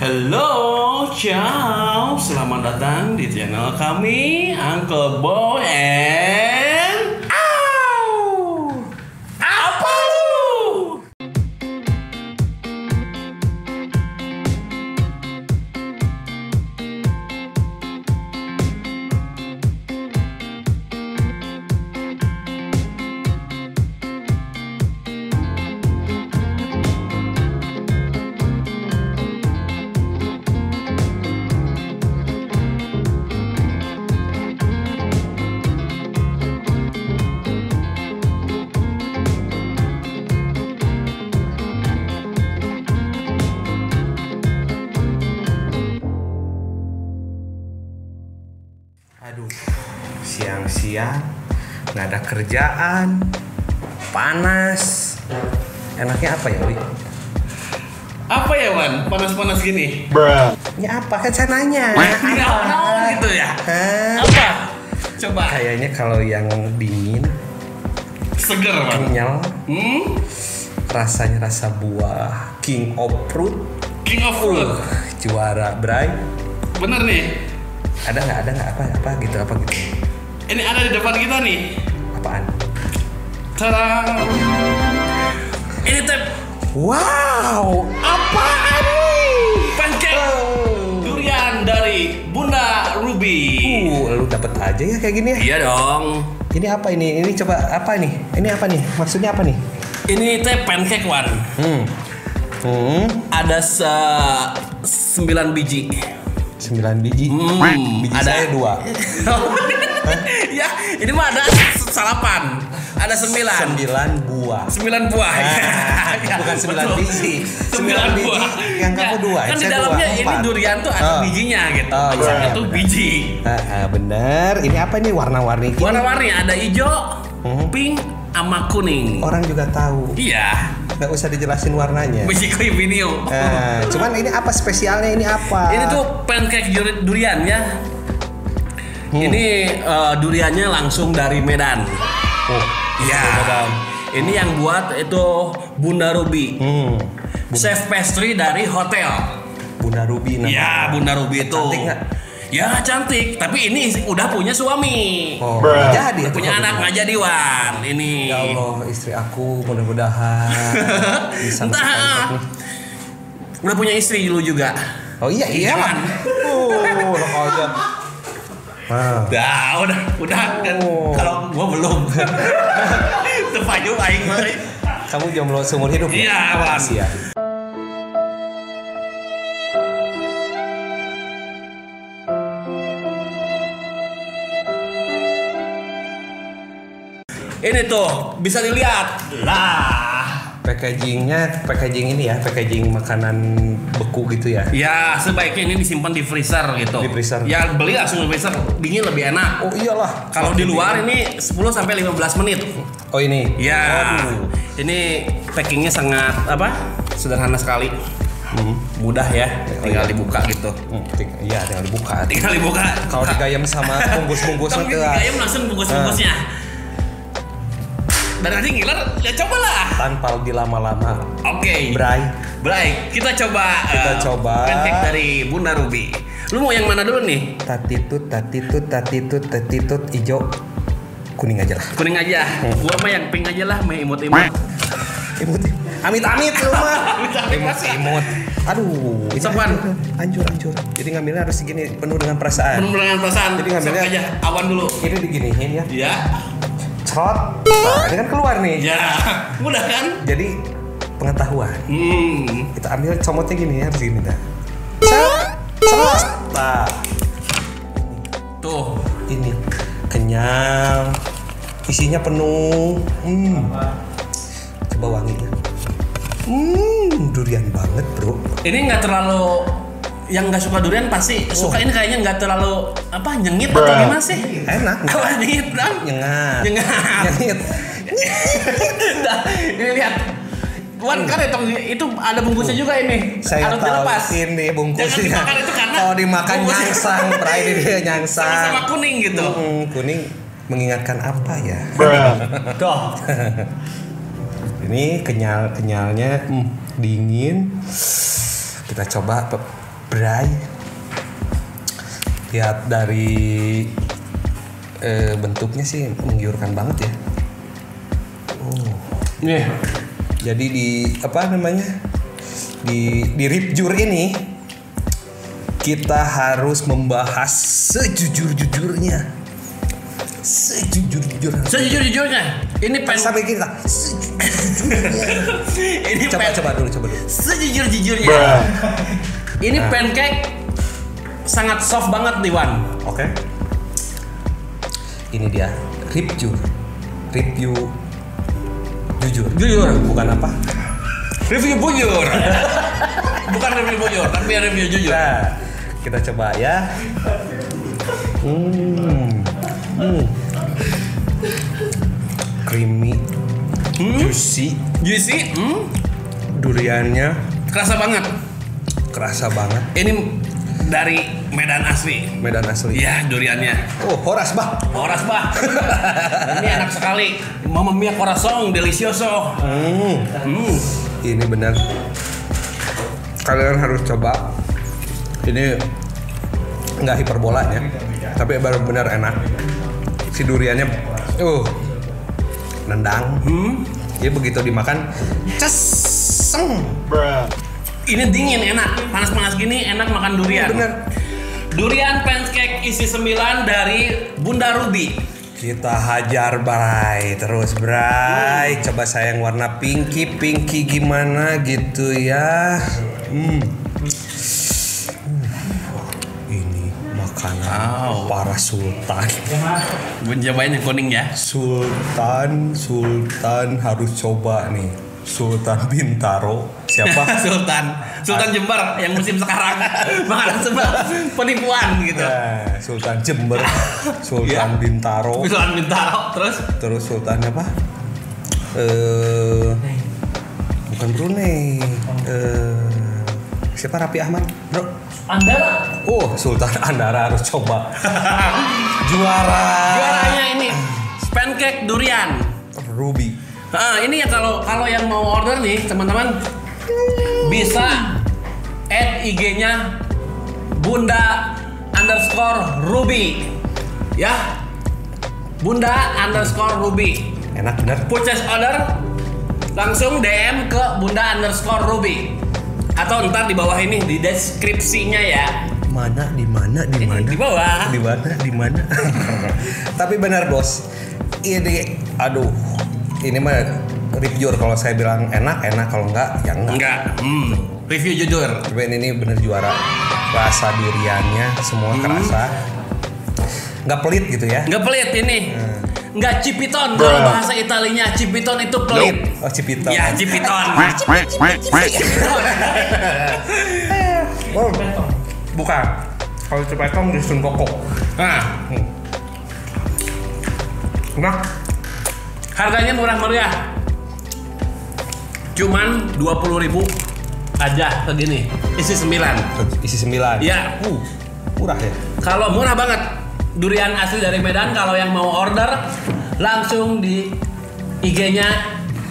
Halo, ciao, selamat datang di channel kami, Uncle Boy Aduh, siang-siang nggak ada kerjaan, panas. Enaknya apa ya, Wi? Apa ya, Wan? Panas-panas gini? Ini apa kan saya nanya? Tidak tahu gitu ya. Hah? Apa? Coba. Kayaknya kalau yang dingin, Seger, Wan. kenyal, Hmm? rasanya rasa buah king of fruit, King of Fruit. uh, juara Bray. Bener nih. Ada nggak? Ada nggak apa apa gitu apa gitu? Ini ada di depan kita nih. Apaan? Tadang. Ini teh Wow, apaan nih? pancake durian dari Bunda Ruby. Uh, lu dapet aja ya kayak gini ya? Iya dong. Ini apa ini? Ini coba apa nih? Ini apa nih? Maksudnya apa nih? Ini teh pancake Wan. Hmm. Hmm. Ada se 9 biji. 9 biji. Hmm, biji ada. saya dua. ya, ini mah ada salapan. Ada 9. 9 buah. 9 buah. Ah, Ya, bukan 9 betul. biji. 9 9 biji. buah. Yang kamu Ya, dua, Kan di saya dalamnya dua, ini durian tuh ada Oh. bijinya gitu. Oh, iya, iya, tuh benar. biji. Ah, ah, bener. Ini apa nih warna-warni? Warna-warni ada hijau, Hmm. pink, sama kuning. Orang juga tahu. Iya, Nggak usah dijelasin warnanya. kue video. Nah, cuman ini apa spesialnya? Ini apa? Ini tuh pancake durian ya. Hmm. Ini eh, duriannya langsung dari Medan. Oh, Ya. Ini yang buat itu Bunda Ruby. Hmm. Chef pastry dari hotel. Bunda Ruby namanya. Ya, Bunda Ruby itu. Cantik nggak? Ya cantik, tapi ini udah punya suami. Oh, nggak jadi. Udah punya anak nggak jadi Wan. Ini. Ya Allah, istri aku mudah-mudahan bisa Entah. Udah punya istri dulu juga. Oh iya iya lah. Oh, aja. Nah, Udah, udah, udah. Kan Oh. Kalau gua belum. Tepaju aing mah. kamu jomblo seumur hidup? ya? Iya, Wan. Makasih ya. Ini tuh bisa dilihat. Lah. Packagingnya, packaging ini ya, packaging makanan beku gitu ya. Ya, sebaiknya ini disimpan di freezer gitu. Di freezer. Ya, beli langsung di freezer, dingin lebih enak. Oh iyalah. Kalau di luar ini 10 sampai 15 menit. Oh ini. Ya. Waduh. Ini packingnya sangat apa? Sederhana sekali. Hmm. Mudah ya, tinggal iya. dibuka gitu. Hmm, Iya, tinggal dibuka. Tinggal dibuka. Kalau digayam sama bungkus-bungkusnya Tapi tuh. digayam langsung bungkus-bungkusnya. Dan nanti ngiler, ya cobalah. tanpa dilama-lama. Oke. Bray. Baik, kita coba Kita eh, coba. pancake dari Bunda Ruby. Lu mau yang mana dulu nih? Tatitut, tatitut, tatitut, tatitut, ijo, kuning aja lah. Kuning aja. Gua mah yang pink aja lah, mah imut-imut. Imut, amit amit lu mah. Amit-amit Imut, masa? imut. Aduh, ini Sopan. hancur, hancur. Jadi ngambilnya harus segini, penuh dengan perasaan. Penuh dengan perasaan. Jadi ngambilnya- aja awan dulu. Ini diginiin ya, Ya. Cerot. Nah, ini kan keluar nih. Ya. Mudah kan? Jadi pengetahuan. Hmm. Kita ambil comotnya gini ya, harus gini dah. Nah, Tuh. ini kenyal, isinya penuh. Hmm. Coba wanginya. Hmm, durian banget bro. Ini nggak terlalu yang nggak suka durian pasti suka ini kayaknya nggak terlalu apa nyengit atau gimana sih? Enak. Apa nyengit kan? Nyengat. Nyengat. Nyengit. Nah, ini lihat. Wan kan itu, itu ada bungkusnya juga ini. Saya Harus tahu dilepas. ini bungkusnya. Jangan dimakan itu karena Kalau dimakan bungkusnya- nyangsang, ini dia nyangsang. Sama-sama kuning gitu. Hmm, kuning mengingatkan apa ya? Tuh. Ini kenyal kenyalnya hmm, dingin. Kita coba Bray. Lihat dari eh, bentuknya sih menggiurkan banget ya. Oh. Nih. Jadi di apa namanya? Di di rib jur ini kita harus membahas sejujur-jujurnya. Sejujur-jujurnya. Sejujur-jujurnya, ini pen Sampai kita sejujur-jujurnya. ini coba pen coba dulu coba dulu. sejujur-jujurnya. Ini pancake sangat soft banget nih Wan. Oke. Ini dia review. Review jujur. Jujur. Bukan apa? Review bujur. Bukan review bujur, tapi review jujur. Nah, kita coba ya. Hmm. Hmm. Creamy, Hmm? juicy, Juicy, hmm? duriannya kerasa banget. Kerasa banget. Ini dari Medan asli. Medan asli. Iya, duriannya. Oh, horas bah. Horas bah. Ini enak sekali. Mama mia corazon delicioso. Hmm. Hmm. Ini benar. Kalian harus coba. Ini nggak hiperbola ya, tapi benar-benar enak. Si duriannya, uh, nendang. Hmm. Jadi begitu dimakan, ceseng. Ini dingin enak. Panas-panas gini enak makan durian. Bener. Durian pancake isi 9 dari Bunda Ruby. Kita hajar Bray terus Bray. Coba sayang warna pinky, pinky gimana gitu ya. Hmm. Ini makanan Wow. para sultan. Cobain yang kuning ya. Sultan, sultan harus coba nih. Sultan Bintaro. Siapa? Sultan. Sultan Jember yang musim sekarang. Makanan sebelah penipuan gitu. Nah, sultan Jember, Sultan Ya. Bintaro, Sultan Bintaro terus terus Sultan apa? Eh, bukan Brunei. Eh, siapa Rapi Ahmad, bro? Anda Oh, Sultan Andara harus coba. Juara. juaranya ini pancake durian. Ruby. Nah, ini ya kalau kalau yang mau order nih teman-teman bisa add IG-nya Bunda underscore Ruby ya Bunda underscore Ruby Enak bener. purchase order langsung DM ke Bunda underscore Ruby atau ntar di bawah ini di deskripsinya ya Mana di mana di mana? di bawah Di mana di mana? Tapi benar bos. Ini aduh. Ini mah review kalau saya bilang enak enak kalau enggak ya enggak. enggak hmm. review jujur Tapi ini bener juara. Rasa duriannya semua Hmm. kerasa. Nggak pelit gitu ya. nggak pelit ini nggak cipiton kalau bahasa Italinya cipiton itu pelit Oh Cipito. ya cipiton Oh, bukan. Kalau Cipetong di Sun Koko. nah Enak. Harganya murah meriah. Cuman 20.000 ribu aja segini. Isi 9 Isi sembilan. ya Uh, murah ya. kalau murah banget. Durian asli dari Medan kalau yang mau order langsung di IG-nya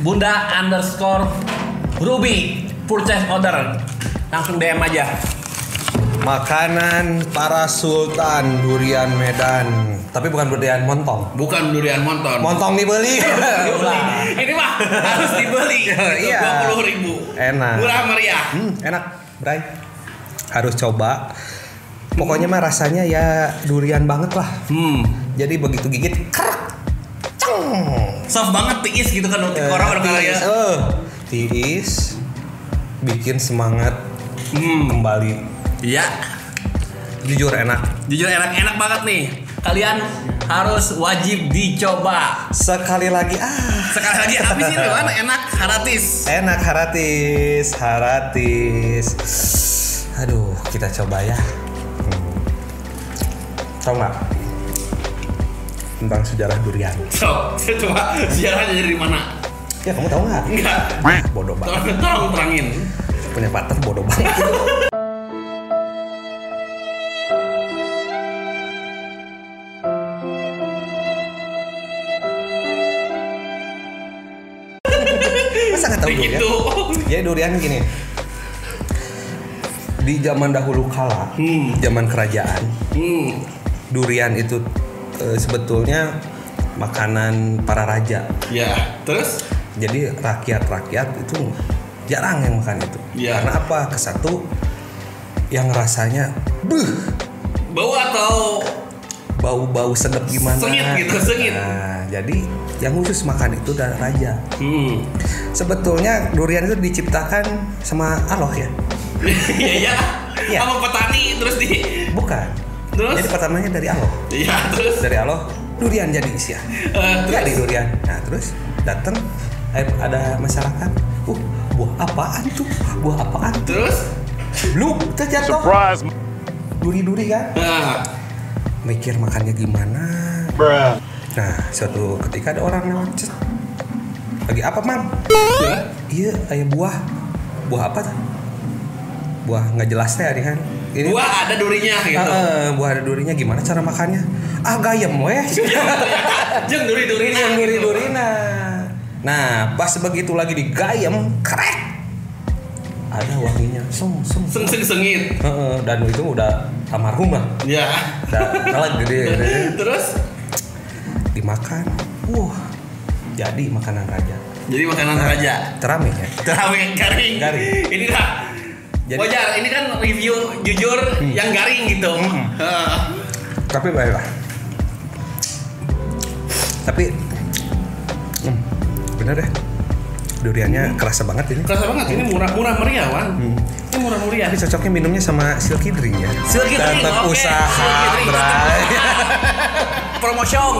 Bunda underscore Ruby. Purchase order. Langsung DM aja Makanan para sultan durian Medan. Tapi bukan durian montong. bukan durian monton Montong dibeli. ini mah harus dibeli Iya. dua puluh ribu Enak. murah meriah Hmm, enak, Bray. Harus coba. Pokoknya mah rasanya ya durian banget lah. hmm Jadi begitu gigit, kerak, ceng. soft banget tiis gitu kan untuk orang orang ya tiis, eh, tiis, bikin semangat hmm kembali. Iya Jujur enak. jujur enak enak banget nih kalian harus wajib dicoba Sekali lagi, ah, sekali lagi habis itu kan enak haratis enak haratis, haratis. Aduh, kita coba ya. Hmm. Tahu nggak tentang sejarah durian? so saya coba sejarahnya dari mana Ya kamu tahu nggak? enggak Bodoh banget. tolong tolong terangin Punya partner bodoh banget. durian? begitu Jadi durian gini. di zaman dahulu kala, Hmm. zaman kerajaan, Hmm. durian itu eh, sebetulnya makanan para raja. Ya, terus? Jadi rakyat-rakyat itu jarang yang makan itu. Iya. Karena apa? Kesatu yang rasanya buh Bau atau bau-bau sedap gimana? Sengit gitu, sengit. Nah, jadi yang khusus makan itu adalah raja. Hmm. Sebetulnya durian itu diciptakan sama Allah ya? Iya, iya. Iya. Sama petani terus di Bukan. Terus? Jadi pertamanya dari Allah. Iya, terus Dari Allah durian jadi isi ya. Eh, Jadi terus? durian. Nah terus datang eh, ada masyarakat. Uh buah apaan tuh? Buah apaan? Terus? Lu terjatuh. Surprise, Duri-duri kan? Nah, Mikir makannya gimana? bruh. Nah suatu ketika ada orang lewat. cet. Lagi apa mam? ya. Iya, ayah buah. Buah apa tuh? Buah nggak jelas teh ini kan. Ini Buah ada durinya gitu. Eh, buah ada durinya gimana cara makannya? Ah gayem weh. Jeng duri-durinya yang gitu. duri-durina. Nah, pas begitu lagi digayem, krek. Ada wanginya, sung sung. Seng seng sengit. Dan itu udah almarhum lah. Ya. Udah telat gede, gede. Terus? dimakan. Wah, jadi makanan raja. Jadi makanan raja. Teramik ya. Terawih garing. Garing. Ini dah. Jadi- Wajar, ini kan review jujur yang garing gitu. Heeh. Tapi baiklah. Tapi hmm, bener deh. Duriannya kerasa banget ini. Kerasa banget ini murah murah meriah, Wan. Ini murah meriah. Tapi cocoknya minumnya sama silky drink ya. Silky drink, Tetap oke. usaha. Promotion.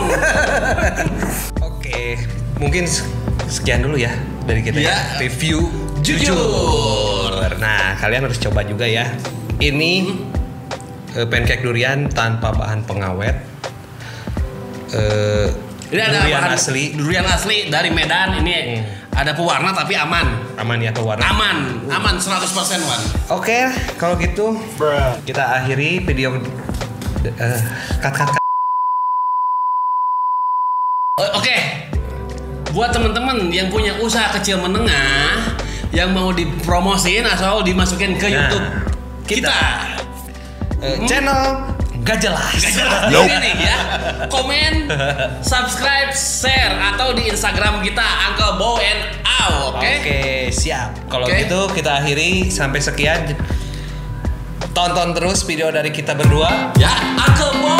Oke, mungkin s- sekian dulu ya dari kita Ya. ya. Review Jujur. jujur. Nah, kalian harus coba juga ya. Ini eh, pancake durian tanpa bahan pengawet. Eh, Ini ada durian bahan- asli, Durian asli dari Medan. Ini ada pewarna tapi aman. aman ya pewarna. Aman, aman 100% Wan. Oke, kalau gitu Bruh. kita akhiri video eh, cut cut cut. O- Oke, buat teman-teman yang punya usaha kecil menengah yang mau dipromosin atau dimasukin ke Nah, YouTube kita, Eh, channel gak jelas. Gak jelas di sini ya. Komen, subscribe, share atau di Instagram kita Uncle Bow and Ow, oke? Oke, siap. Kalau Oke. gitu kita akhiri sampai sekian. Tonton terus video dari kita berdua. Ya, Uncle Bow